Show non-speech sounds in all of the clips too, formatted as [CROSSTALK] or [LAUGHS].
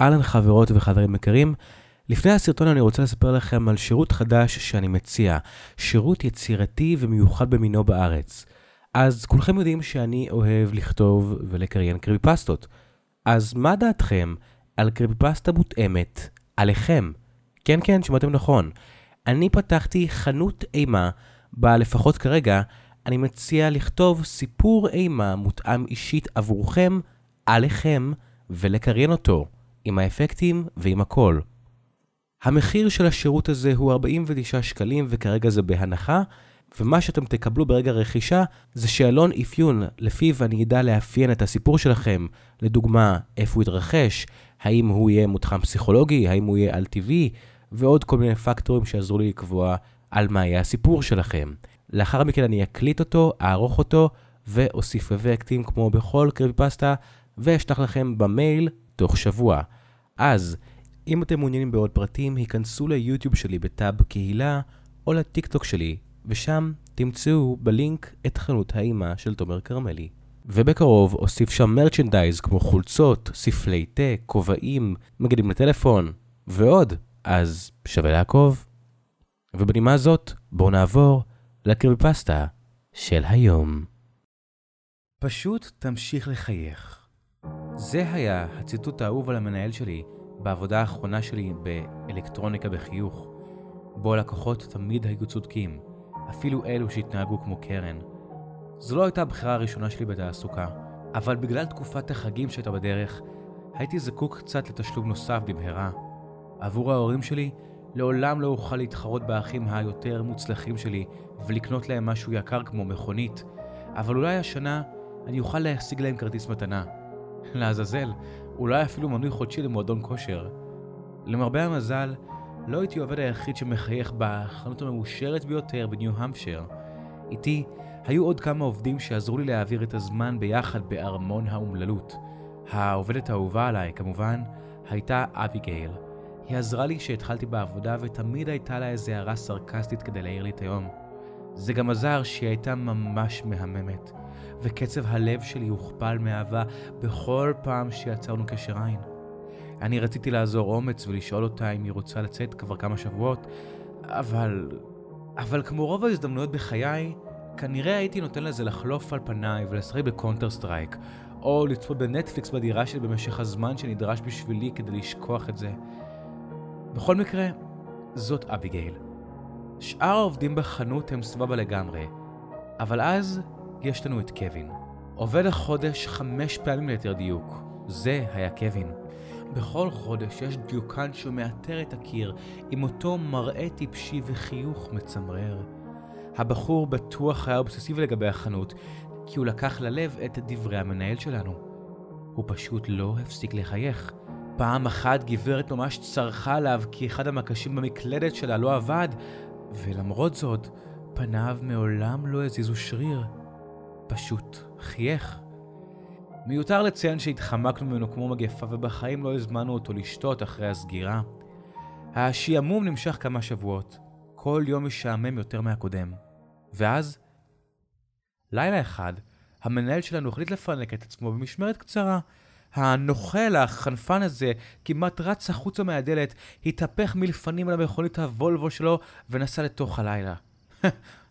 אהלן חברות וחברים יקרים, לפני הסרטון אני רוצה לספר לכם על שירות חדש שאני מציע, שירות יצירתי ומיוחד במינו בארץ. אז כולכם יודעים שאני אוהב לכתוב ולקריין קריביפסטות. אז מה דעתכם על קריביפסטה מותאמת עליכם? כן כן, שמעתם נכון. אני פתחתי חנות אימה, בה לפחות כרגע אני מציע לכתוב סיפור אימה מותאם אישית עבורכם, עליכם, ולקריין אותו. עם האפקטים ועם הכל. המחיר של השירות הזה הוא 49 שקלים וכרגע זה בהנחה, ומה שאתם תקבלו ברגע רכישה זה שאלון אפיון לפיו אני אדע לאפיין את הסיפור שלכם, לדוגמה, איפה הוא יתרחש, האם הוא יהיה מותחן פסיכולוגי, האם הוא יהיה על טבעי, ועוד כל מיני פקטורים שיעזרו לי לקבוע על מה יהיה הסיפור שלכם. לאחר מכן אני אקליט אותו, אערוך אותו, ואוסיף אפקטים כמו בכל קריפסטה, ואשלח לכם במייל תוך שבוע. אז, אם אתם מעוניינים בעוד פרטים, היכנסו ליוטיוב שלי בטאב קהילה, או לטיקטוק שלי, ושם תמצאו בלינק את חנות האימה של תומר כרמלי. ובקרוב אוסיף שם מרצ'נדייז כמו חולצות, ספלי תה, כובעים, מגדים לטלפון, ועוד. אז שווה לעקוב. ובנימה זאת, בואו נעבור לקריפסטה של היום. פשוט תמשיך לחייך. זה היה הציטוט האהוב על המנהל שלי בעבודה האחרונה שלי באלקטרוניקה בחיוך, בו הלקוחות תמיד היו צודקים, אפילו אלו שהתנהגו כמו קרן. זו לא הייתה הבחירה הראשונה שלי בתעסוקה, אבל בגלל תקופת החגים שהייתה בדרך, הייתי זקוק קצת לתשלום נוסף במהרה. עבור ההורים שלי, לעולם לא אוכל להתחרות באחים היותר מוצלחים שלי ולקנות להם משהו יקר כמו מכונית, אבל אולי השנה אני אוכל להשיג להם כרטיס מתנה. לעזאזל, אולי אפילו מנוי חודשי למועדון כושר. למרבה המזל, לא הייתי העובד היחיד שמחייך בחנות המאושרת ביותר בניו-המפשר. איתי היו עוד כמה עובדים שעזרו לי להעביר את הזמן ביחד בארמון האומללות. העובדת האהובה עליי, כמובן, הייתה אביגייל. היא עזרה לי כשהתחלתי בעבודה ותמיד הייתה לה איזה הערה סרקסטית כדי להעיר לי את היום. זה גם עזר שהיא הייתה ממש מהממת. וקצב הלב שלי הוכפל מאהבה בכל פעם שיצרנו קשר עין. אני רציתי לאזור אומץ ולשאול אותה אם היא רוצה לצאת כבר כמה שבועות, אבל... אבל כמו רוב ההזדמנויות בחיי, כנראה הייתי נותן לזה לחלוף על פניי ולשחק בקונטר סטרייק, או לצפות בנטפליקס בדירה שלי במשך הזמן שנדרש בשבילי כדי לשכוח את זה. בכל מקרה, זאת אביגייל. שאר העובדים בחנות הם סבבה לגמרי, אבל אז יש לנו את קווין. עובד החודש חמש פעמים ליתר דיוק. זה היה קווין. בכל חודש יש דיוקן שמאתר את הקיר עם אותו מראה טיפשי וחיוך מצמרר. הבחור בטוח היה אובססיבי לגבי החנות, כי הוא לקח ללב את דברי המנהל שלנו. הוא פשוט לא הפסיק לחייך. פעם אחת גברת ממש צרחה עליו כי אחד המקשים במקלדת שלה לא עבד, ולמרות זאת, פניו מעולם לא הזיזו שריר. פשוט חייך. מיותר לציין שהתחמקנו ממנו כמו מגפה ובחיים לא הזמנו אותו לשתות אחרי הסגירה. השעמום נמשך כמה שבועות, כל יום משעמם יותר מהקודם. ואז, לילה אחד, המנהל שלנו החליט לפנק את עצמו במשמרת קצרה. הנוכל, החנפן הזה, כמעט רץ החוצה מהדלת, התהפך מלפנים על המכונית הוולבו שלו ונסע לתוך הלילה. [LAUGHS]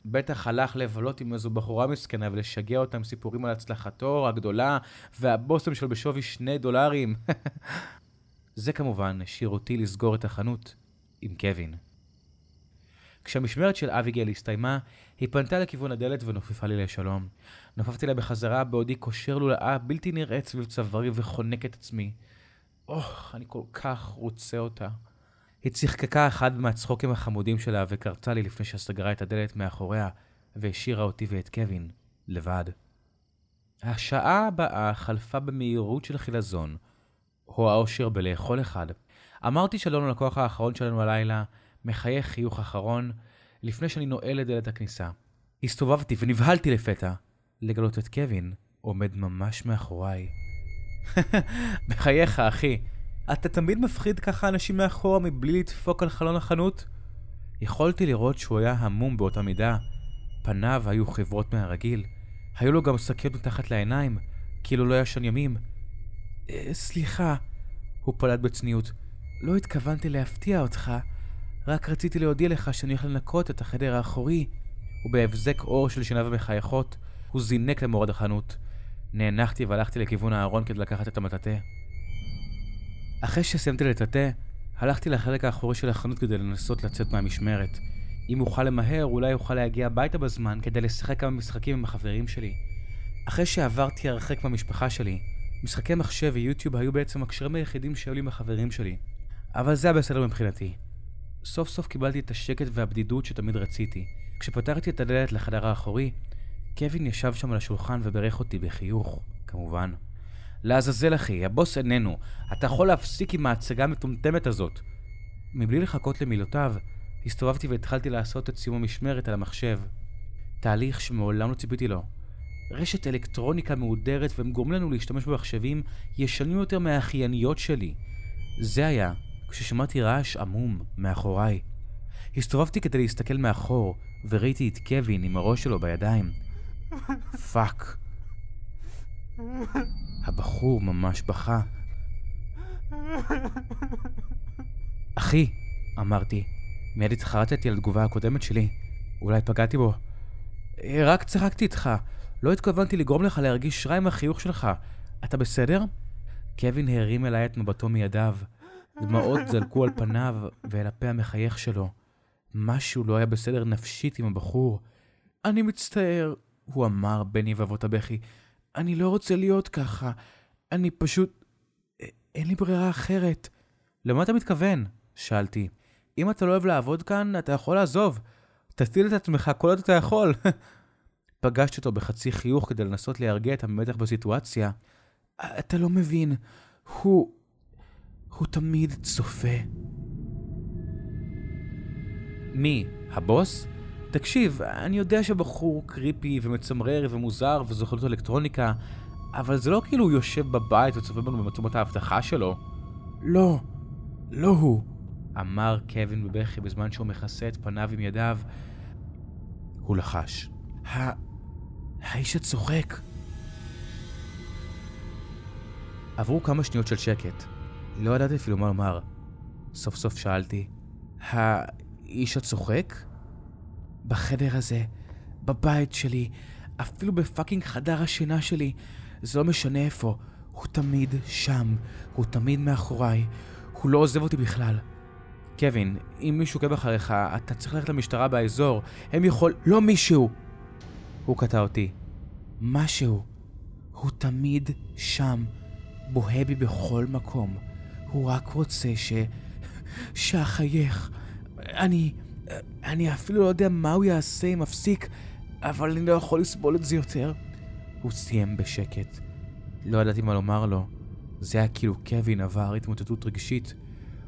בטח הלך לבלות עם איזו בחורה מסכנה ולשגע אותה עם סיפורים על הצלחתו הגדולה והבושם שלו בשווי שני דולרים. [LAUGHS] זה כמובן השאיר אותי לסגור את החנות עם קווין. כשהמשמרת של אביגל הסתיימה, היא פנתה לכיוון הדלת ונופפה לי לשלום. נופפתי לה בחזרה בעודי קושר לולאה בלתי נראית סביב צווארי וחונק את עצמי. אוח, אני כל כך רוצה אותה. היא צחקקה אחד מהצחוקים החמודים שלה וקרצה לי לפני שסגרה את הדלת מאחוריה והשאירה אותי ואת קווין לבד. השעה הבאה חלפה במהירות של חילזון, או האושר בלאכול אחד. אמרתי שלום ללקוח האחרון שלנו הלילה, מחייך חיוך אחרון, לפני שאני נועל את דלת הכניסה. הסתובבתי ונבהלתי לפתע לגלות את קווין עומד ממש מאחוריי. [LAUGHS] בחייך, אחי, אתה תמיד מפחיד ככה אנשים מאחורה מבלי לדפוק על חלון החנות? יכולתי לראות שהוא היה המום באותה מידה. פניו היו חברות מהרגיל. היו לו גם שקיות מתחת לעיניים, כאילו לא ישן ימים. אה, סליחה, הוא פלט בצניעות. לא התכוונתי להפתיע אותך, רק רציתי להודיע לך שאני הולך לנקות את החדר האחורי. ובהבזק אור של שיניו המחייכות, הוא זינק למורד החנות. נאנחתי והלכתי לכיוון הארון כדי לקחת את המטאטא. אחרי שסיימתי לטאטא, הלכתי לחלק האחורי של החנות כדי לנסות לצאת מהמשמרת. אם אוכל למהר, אולי אוכל להגיע הביתה בזמן כדי לשחק כמה משחקים עם החברים שלי. אחרי שעברתי הרחק מהמשפחה שלי, משחקי מחשב ויוטיוב היו בעצם הקשרים היחידים שהיו לי עם החברים שלי. אבל זה היה בסדר מבחינתי. סוף סוף קיבלתי את השקט והבדידות שתמיד רציתי. כשפתחתי את הדלת לחדר האחורי, קווין ישב שם על השולחן וברך אותי בחיוך, כמובן. לעזאזל אחי, הבוס איננו. אתה יכול להפסיק עם ההצגה המטומטמת הזאת. מבלי לחכות למילותיו, הסתובבתי והתחלתי לעשות את סיום המשמרת על המחשב. תהליך שמעולם לא ציפיתי לו. רשת אלקטרוניקה מהודרת והם גורמים לנו להשתמש במחשבים ישנים יותר מהאחייניות שלי. זה היה כששמעתי רעש עמום מאחוריי. הסתובבתי כדי להסתכל מאחור, וראיתי את קווין עם הראש שלו בידיים. [LAUGHS] פאק. הבחור ממש בכה. אחי, אמרתי, מיד התחרטתי על התגובה הקודמת שלי. אולי פגעתי בו. רק צחקתי איתך. לא התכוונתי לגרום לך להרגיש רע עם החיוך שלך. אתה בסדר? קווין הרים אליי את מבטו מידיו. דמעות זלקו על פניו ואל הפה המחייך שלו. משהו לא היה בסדר נפשית עם הבחור. אני מצטער, הוא אמר בין יבבות הבכי. אני לא רוצה להיות ככה. אני פשוט... אין לי ברירה אחרת. למה אתה מתכוון? שאלתי. אם אתה לא אוהב לעבוד כאן, אתה יכול לעזוב. תטיל את עצמך כל עוד אתה יכול. [LAUGHS] פגשתי אותו בחצי חיוך כדי לנסות להרגיע את המתח בסיטואציה. אתה לא מבין, הוא... הוא תמיד צופה. מי? הבוס? תקשיב, אני יודע שבחור קריפי ומצמרר ומוזר וזוכר אותו אלקטרוניקה, אבל זה לא כאילו הוא יושב בבית וצופה בנו במצומות ההבטחה שלו. לא, לא הוא, אמר קווין בבכי בזמן שהוא מכסה את פניו עם ידיו. הוא לחש. ה... האיש הצוחק. עברו כמה שניות של שקט. לא ידעתי אפילו מה לומר. סוף סוף שאלתי, האיש הצוחק? בחדר הזה, בבית שלי, אפילו בפאקינג חדר השינה שלי, זה לא משנה איפה, הוא תמיד שם, הוא תמיד מאחוריי, הוא לא עוזב אותי בכלל. קווין, אם מישהו עוקב אחריך, אתה צריך ללכת למשטרה באזור, הם יכול... לא מישהו! הוא קטע אותי. משהו. הוא תמיד שם, בוהה בי בכל מקום. הוא רק רוצה ש... שאחייך. אני... אני אפילו לא יודע מה הוא יעשה אם אפסיק, אבל אני לא יכול לסבול את זה יותר. הוא סיים בשקט. לא ידעתי מה לומר לו. זה היה כאילו קווין עבר התמוטטות רגשית.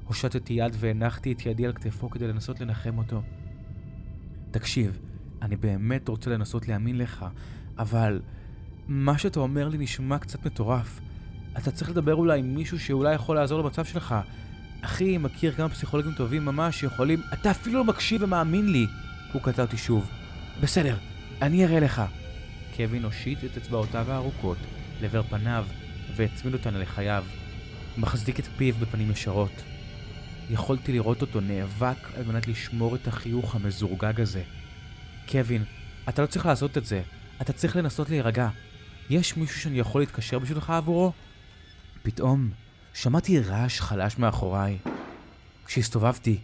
הושטתי יד והנחתי את ידי על כתפו כדי לנסות לנחם אותו. תקשיב, אני באמת רוצה לנסות להאמין לך, אבל מה שאתה אומר לי נשמע קצת מטורף. אתה צריך לדבר אולי עם מישהו שאולי יכול לעזור למצב שלך. אחי, מכיר כמה פסיכולוגים טובים ממש שיכולים... אתה אפילו לא מקשיב ומאמין לי! הוא קטע אותי שוב. בסדר, אני אראה לך. קווין הושיט את אצבעותיו הארוכות לעבר פניו והצמיד אותן לחייו. מחזיק את פיו בפנים ישרות. יכולתי לראות אותו נאבק על מנת לשמור את החיוך המזורגג הזה. קווין, אתה לא צריך לעשות את זה. אתה צריך לנסות להירגע. יש מישהו שאני יכול להתקשר בשבילך עבורו? פתאום שמעתי רעש חלש מאחוריי. כשהסתובבתי,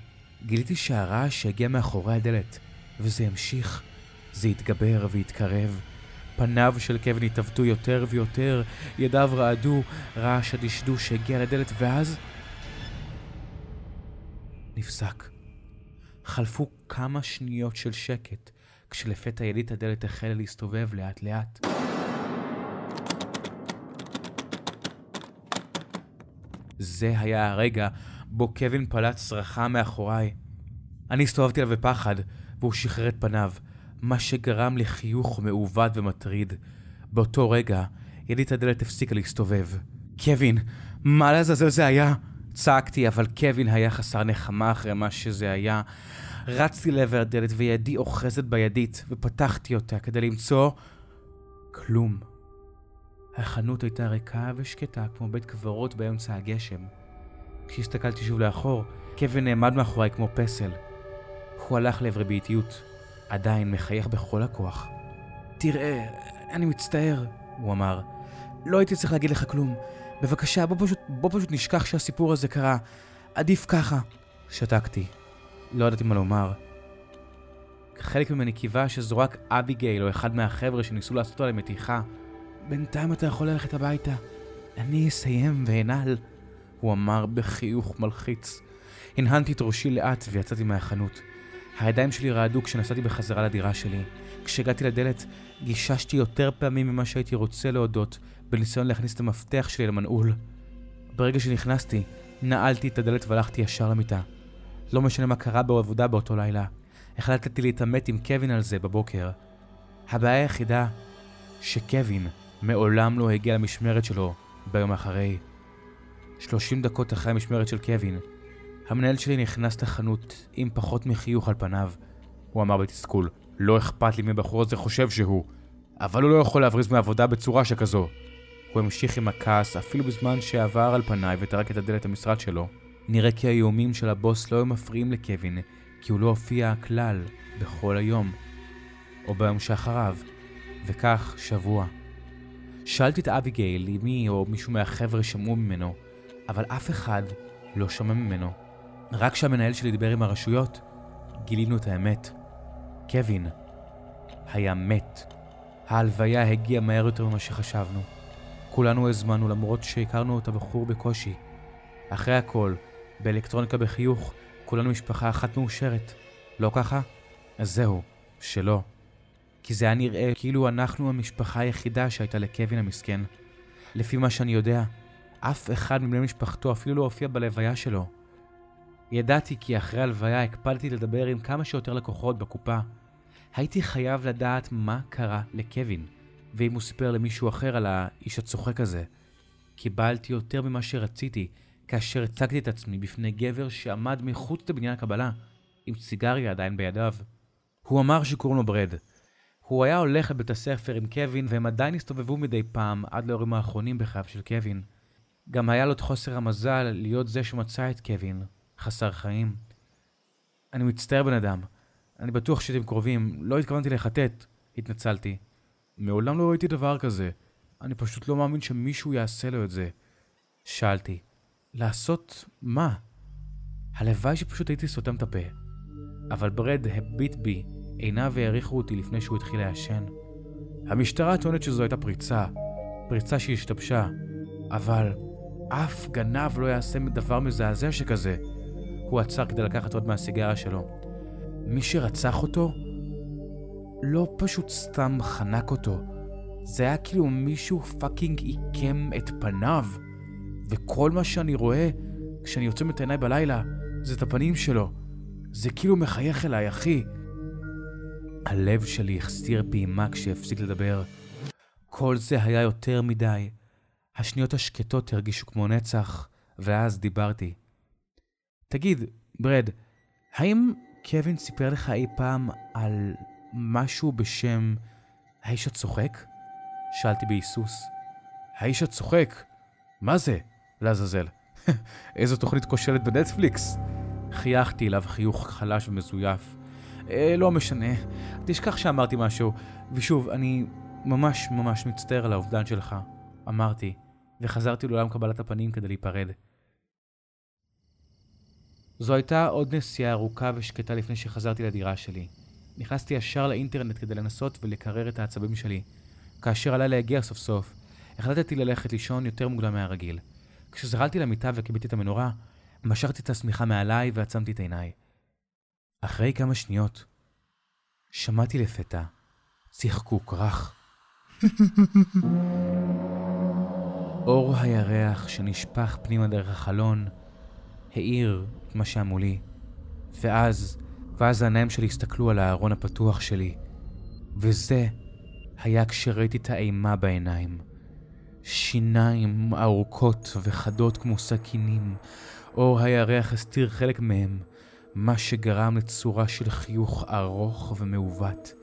גיליתי שהרעש הגיע מאחורי הדלת, וזה המשיך. זה התגבר והתקרב. פניו של קווין התעוותו יותר ויותר, ידיו רעדו, רעש הדשדוש שהגיע לדלת, ואז... נפסק. חלפו כמה שניות של שקט, כשלפתע ידית הדלת החלה להסתובב לאט זה היה הרגע בו קווין פלט צרחה מאחוריי. אני הסתובבתי עליו בפחד, והוא שחרר את פניו, מה שגרם לחיוך מעוות ומטריד. באותו רגע, ידית הדלת הפסיקה להסתובב. קווין, מה לעזאזל זה היה? צעקתי, אבל קווין היה חסר נחמה אחרי מה שזה היה. רצתי לעבר הדלת וידי אוחזת בידית, ופתחתי אותה כדי למצוא... כלום. החנות הייתה ריקה ושקטה כמו בית קברות באמצע הגשם. כשהסתכלתי שוב לאחור, קווין נעמד מאחוריי כמו פסל. הוא הלך לעברי באיטיות, עדיין מחייך בכל הכוח. תראה, אני מצטער, הוא אמר. לא הייתי צריך להגיד לך כלום. בבקשה, בוא פשוט, בוא פשוט נשכח שהסיפור הזה קרה. עדיף ככה. שתקתי. לא ידעתי מה לומר. חלק ממני קיווה שזו רק אביגייל או אחד מהחבר'ה שניסו לעשות עליהם מתיחה. בינתיים אתה יכול ללכת הביתה. אני אסיים ואנעל, הוא אמר בחיוך מלחיץ. הנהנתי את ראשי לאט ויצאתי מהחנות. הידיים שלי רעדו כשנסעתי בחזרה לדירה שלי. כשהגעתי לדלת, גיששתי יותר פעמים ממה שהייתי רוצה להודות, בניסיון להכניס את המפתח שלי למנעול. ברגע שנכנסתי, נעלתי את הדלת והלכתי ישר למיטה. לא משנה מה קרה בעבודה באותו לילה. החלטתי להתעמת עם קווין על זה בבוקר. הבעיה היחידה, שקווין מעולם לא הגיע למשמרת שלו ביום אחרי. 30 דקות אחרי המשמרת של קווין, המנהל שלי נכנס לחנות עם פחות מחיוך על פניו. הוא אמר בתסכול, לא אכפת לי מי הבחור הזה חושב שהוא, אבל הוא לא יכול להבריז מעבודה בצורה שכזו. הוא המשיך עם הכעס אפילו בזמן שעבר על פניי וטרק את הדלת המשרד שלו. נראה כי האיומים של הבוס לא היו מפריעים לקווין, כי הוא לא הופיע כלל בכל היום, או ביום שאחריו, וכך שבוע. שאלתי את אביגיל אם היא או מישהו מהחבר'ה שמעו ממנו, אבל אף אחד לא שמע ממנו. רק כשהמנהל שלי דיבר עם הרשויות, גילינו את האמת. קווין היה מת. ההלוויה הגיעה מהר יותר ממה שחשבנו. כולנו הזמנו למרות שהכרנו את הבחור בקושי. אחרי הכל, באלקטרוניקה בחיוך, כולנו משפחה אחת מאושרת. לא ככה? אז זהו, שלא. כי זה היה נראה כאילו אנחנו המשפחה היחידה שהייתה לקווין המסכן. לפי מה שאני יודע, אף אחד מבני משפחתו אפילו לא הופיע בלוויה שלו. ידעתי כי אחרי הלוויה הקפדתי לדבר עם כמה שיותר לקוחות בקופה. הייתי חייב לדעת מה קרה לקווין, ואם הוא סיפר למישהו אחר על האיש הצוחק הזה. קיבלתי יותר ממה שרציתי כאשר הצגתי את עצמי בפני גבר שעמד מחוץ לבניין הקבלה, עם סיגריה עדיין בידיו. הוא אמר שקוראים לו ברד. הוא היה הולך לבית הספר עם קווין, והם עדיין הסתובבו מדי פעם עד להורים האחרונים בחייו של קווין. גם היה לו את חוסר המזל להיות זה שמצא את קווין, חסר חיים. אני מצטער בן אדם. אני בטוח שאתם קרובים, לא התכוונתי לחטט, התנצלתי. מעולם לא ראיתי דבר כזה. אני פשוט לא מאמין שמישהו יעשה לו את זה. שאלתי, לעשות מה? הלוואי שפשוט הייתי סותם את הפה. אבל ברד הביט בי עיניו העריכו אותי לפני שהוא התחיל לעשן. המשטרה טוענת שזו הייתה פריצה, פריצה שהשתבשה, אבל אף גנב לא יעשה דבר מזעזע שכזה. הוא עצר כדי לקחת עוד מהסיגריה שלו. מי שרצח אותו לא פשוט סתם חנק אותו, זה היה כאילו מישהו פאקינג עיקם את פניו. וכל מה שאני רואה כשאני יוצא את עיניי בלילה זה את הפנים שלו. זה כאילו מחייך אליי, אחי. הלב שלי החסיר פעימה כשהפסיק לדבר. כל זה היה יותר מדי. השניות השקטות הרגישו כמו נצח, ואז דיברתי. תגיד, ברד, האם קווין סיפר לך אי פעם על משהו בשם האיש הצוחק? שאלתי בהיסוס. האיש הצוחק? מה זה? לעזאזל. [LAUGHS] איזו תוכנית כושלת בנטפליקס. חייכתי אליו חיוך חלש ומזויף. אה, לא משנה, תשכח שאמרתי משהו. ושוב, אני ממש ממש מצטער על האובדן שלך. אמרתי, וחזרתי לעולם קבלת הפנים כדי להיפרד. זו הייתה עוד נסיעה ארוכה ושקטה לפני שחזרתי לדירה שלי. נכנסתי ישר לאינטרנט כדי לנסות ולקרר את העצבים שלי. כאשר הלילה הגיע סוף סוף, החלטתי ללכת לישון יותר מוקדם מהרגיל. כשזרלתי למיטה וכיביתי את המנורה, משכתי את השמיכה מעליי ועצמתי את עיניי. אחרי כמה שניות, שמעתי לפתע צחקוק רך. אור הירח שנשפך פנימה דרך החלון האיר את מה שהיה מולי, ואז, ואז העיניים שלי הסתכלו על הארון הפתוח שלי, וזה היה כשראיתי את האימה בעיניים. שיניים ארוכות וחדות כמו סכינים, אור הירח הסתיר חלק מהם, מה שגרם לצורה של חיוך ארוך ומעוות.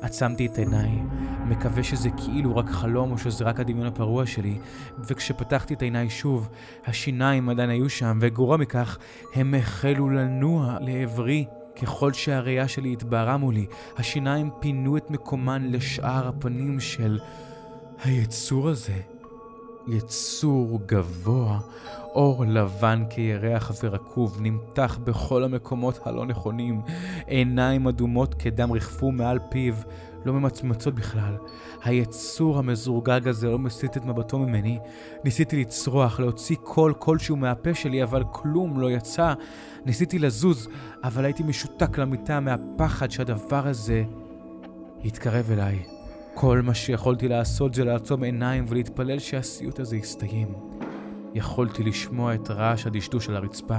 עצמתי את עיניי, מקווה שזה כאילו רק חלום או שזה רק הדמיון הפרוע שלי, וכשפתחתי את עיניי שוב, השיניים עדיין היו שם, וגרוע מכך, הם החלו לנוע לעברי. ככל שהראייה שלי התבהרה מולי, השיניים פינו את מקומן לשאר הפנים של היצור הזה. יצור גבוה, אור לבן כירח ורקוב, נמתח בכל המקומות הלא נכונים, עיניים אדומות כדם ריחפו מעל פיו, לא ממצמצות בכלל. היצור המזורגג הזה לא מסיט את מבטו ממני. ניסיתי לצרוח, להוציא קול כלשהו מהפה שלי, אבל כלום לא יצא. ניסיתי לזוז, אבל הייתי משותק למיטה מהפחד שהדבר הזה יתקרב אליי. כל מה שיכולתי לעשות זה לעצום עיניים ולהתפלל שהסיוט הזה יסתיים. יכולתי לשמוע את רעש הדשדוש על הרצפה,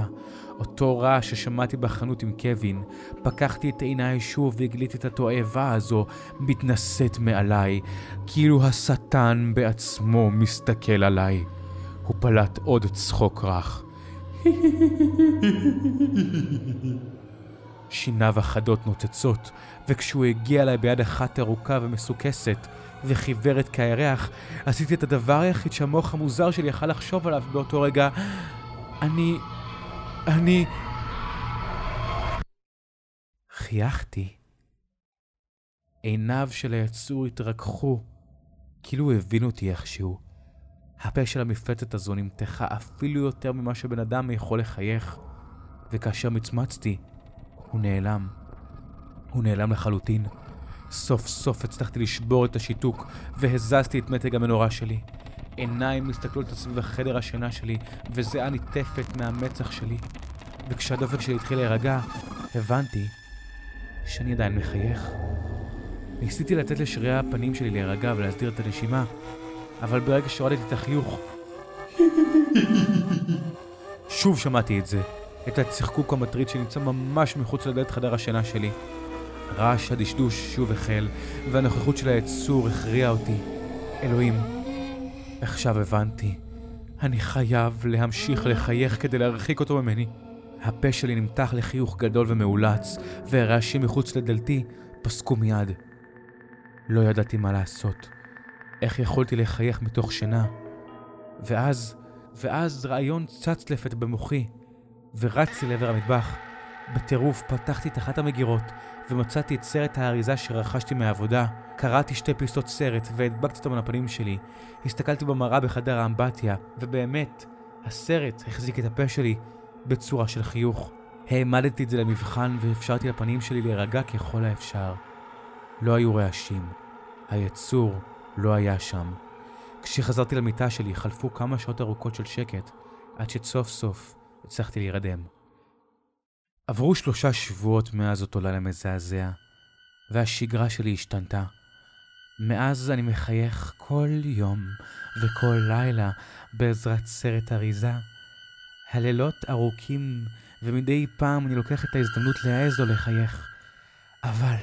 אותו רעש ששמעתי בחנות עם קווין. פקחתי את עיניי שוב והגליתי את התועבה הזו מתנשאת מעליי, כאילו השטן בעצמו מסתכל עליי. הוא פלט עוד צחוק רך. שיניו החדות נוצצות, וכשהוא הגיע אליי ביד אחת ארוכה ומסוכסת, וחיוורת כירח, עשיתי את הדבר היחיד שהמוח המוזר שלי יכל לחשוב עליו באותו רגע. אני... אני... חייכתי. עיניו של היצור התרככו, כאילו הבין אותי איכשהו. הפה של המפלצת הזו נמתחה אפילו יותר ממה שבן אדם יכול לחייך, וכאשר מצמצתי, הוא נעלם. הוא נעלם לחלוטין. סוף סוף הצלחתי לשבור את השיתוק, והזזתי את מתג המנורה שלי. עיניים מסתכלות סביב החדר השינה שלי, וזיעה ניטפת מהמצח שלי. וכשהדופק שלי התחיל להירגע, הבנתי שאני עדיין מחייך. ניסיתי לתת לשרירי הפנים שלי להירגע ולהסדיר את הנשימה, אבל ברגע שהורדתי את החיוך, שוב שמעתי את זה, את הצחקוק המטריד שנמצא ממש מחוץ לדלת חדר השינה שלי. רעש הדשדוש שוב החל, והנוכחות של היצור הכריעה אותי. אלוהים, עכשיו הבנתי. אני חייב להמשיך לחייך כדי להרחיק אותו ממני. הפה שלי נמתח לחיוך גדול ומאולץ, והרעשים מחוץ לדלתי פסקו מיד. לא ידעתי מה לעשות. איך יכולתי לחייך מתוך שינה? ואז, ואז רעיון צץ לפת במוחי, ורצתי לעבר המטבח. בטירוף פתחתי את אחת המגירות, ומצאתי את סרט האריזה שרכשתי מהעבודה. קראתי שתי פיסות סרט, והדבקתי אותם על הפנים שלי. הסתכלתי במראה בחדר האמבטיה, ובאמת, הסרט החזיק את הפה שלי בצורה של חיוך. העמדתי את זה למבחן, ואפשרתי לפנים שלי להירגע ככל האפשר. לא היו רעשים. היצור לא היה שם. כשחזרתי למיטה שלי, חלפו כמה שעות ארוכות של שקט, עד שסוף סוף הצלחתי להירדם. עברו שלושה שבועות מאז אותו לילה מזעזע, והשגרה שלי השתנתה. מאז אני מחייך כל יום וכל לילה בעזרת סרט אריזה. הלילות ארוכים, ומדי פעם אני לוקח את ההזדמנות להעז לו לחייך. אבל,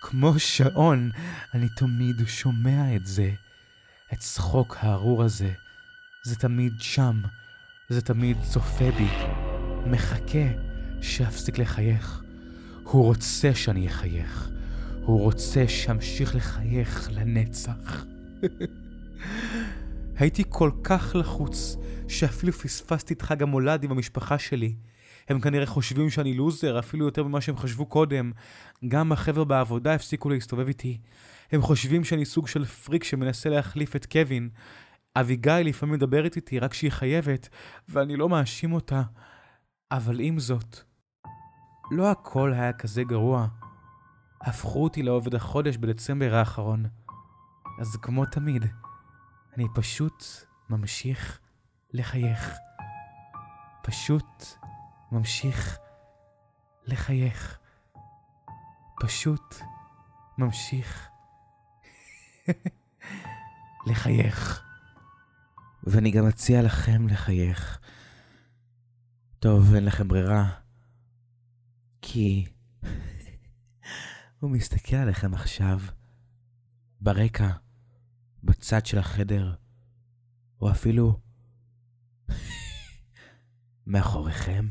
כמו שעון, אני תמיד שומע את זה. את צחוק הארור הזה. זה תמיד שם. זה תמיד צופה בי. מחכה. שאפסיק לחייך. הוא רוצה שאני אחייך. הוא רוצה שאמשיך לחייך לנצח. [LAUGHS] הייתי כל כך לחוץ, שאפילו פספסתי את חג המולד עם המשפחה שלי. הם כנראה חושבים שאני לוזר, אפילו יותר ממה שהם חשבו קודם. גם החבר'ה בעבודה הפסיקו להסתובב איתי. הם חושבים שאני סוג של פריק שמנסה להחליף את קווין. אביגיל לפעמים מדברת איתי רק כשהיא חייבת, ואני לא מאשים אותה. אבל עם זאת, לא הכל היה כזה גרוע. הפכו אותי לעובד החודש בדצמבר האחרון. אז כמו תמיד, אני פשוט ממשיך לחייך. פשוט ממשיך לחייך. פשוט ממשיך [LAUGHS] לחייך. ואני גם מציע לכם לחייך. טוב, אין לכם ברירה. כי הוא מסתכל עליכם עכשיו, ברקע, בצד של החדר, או אפילו מאחוריכם.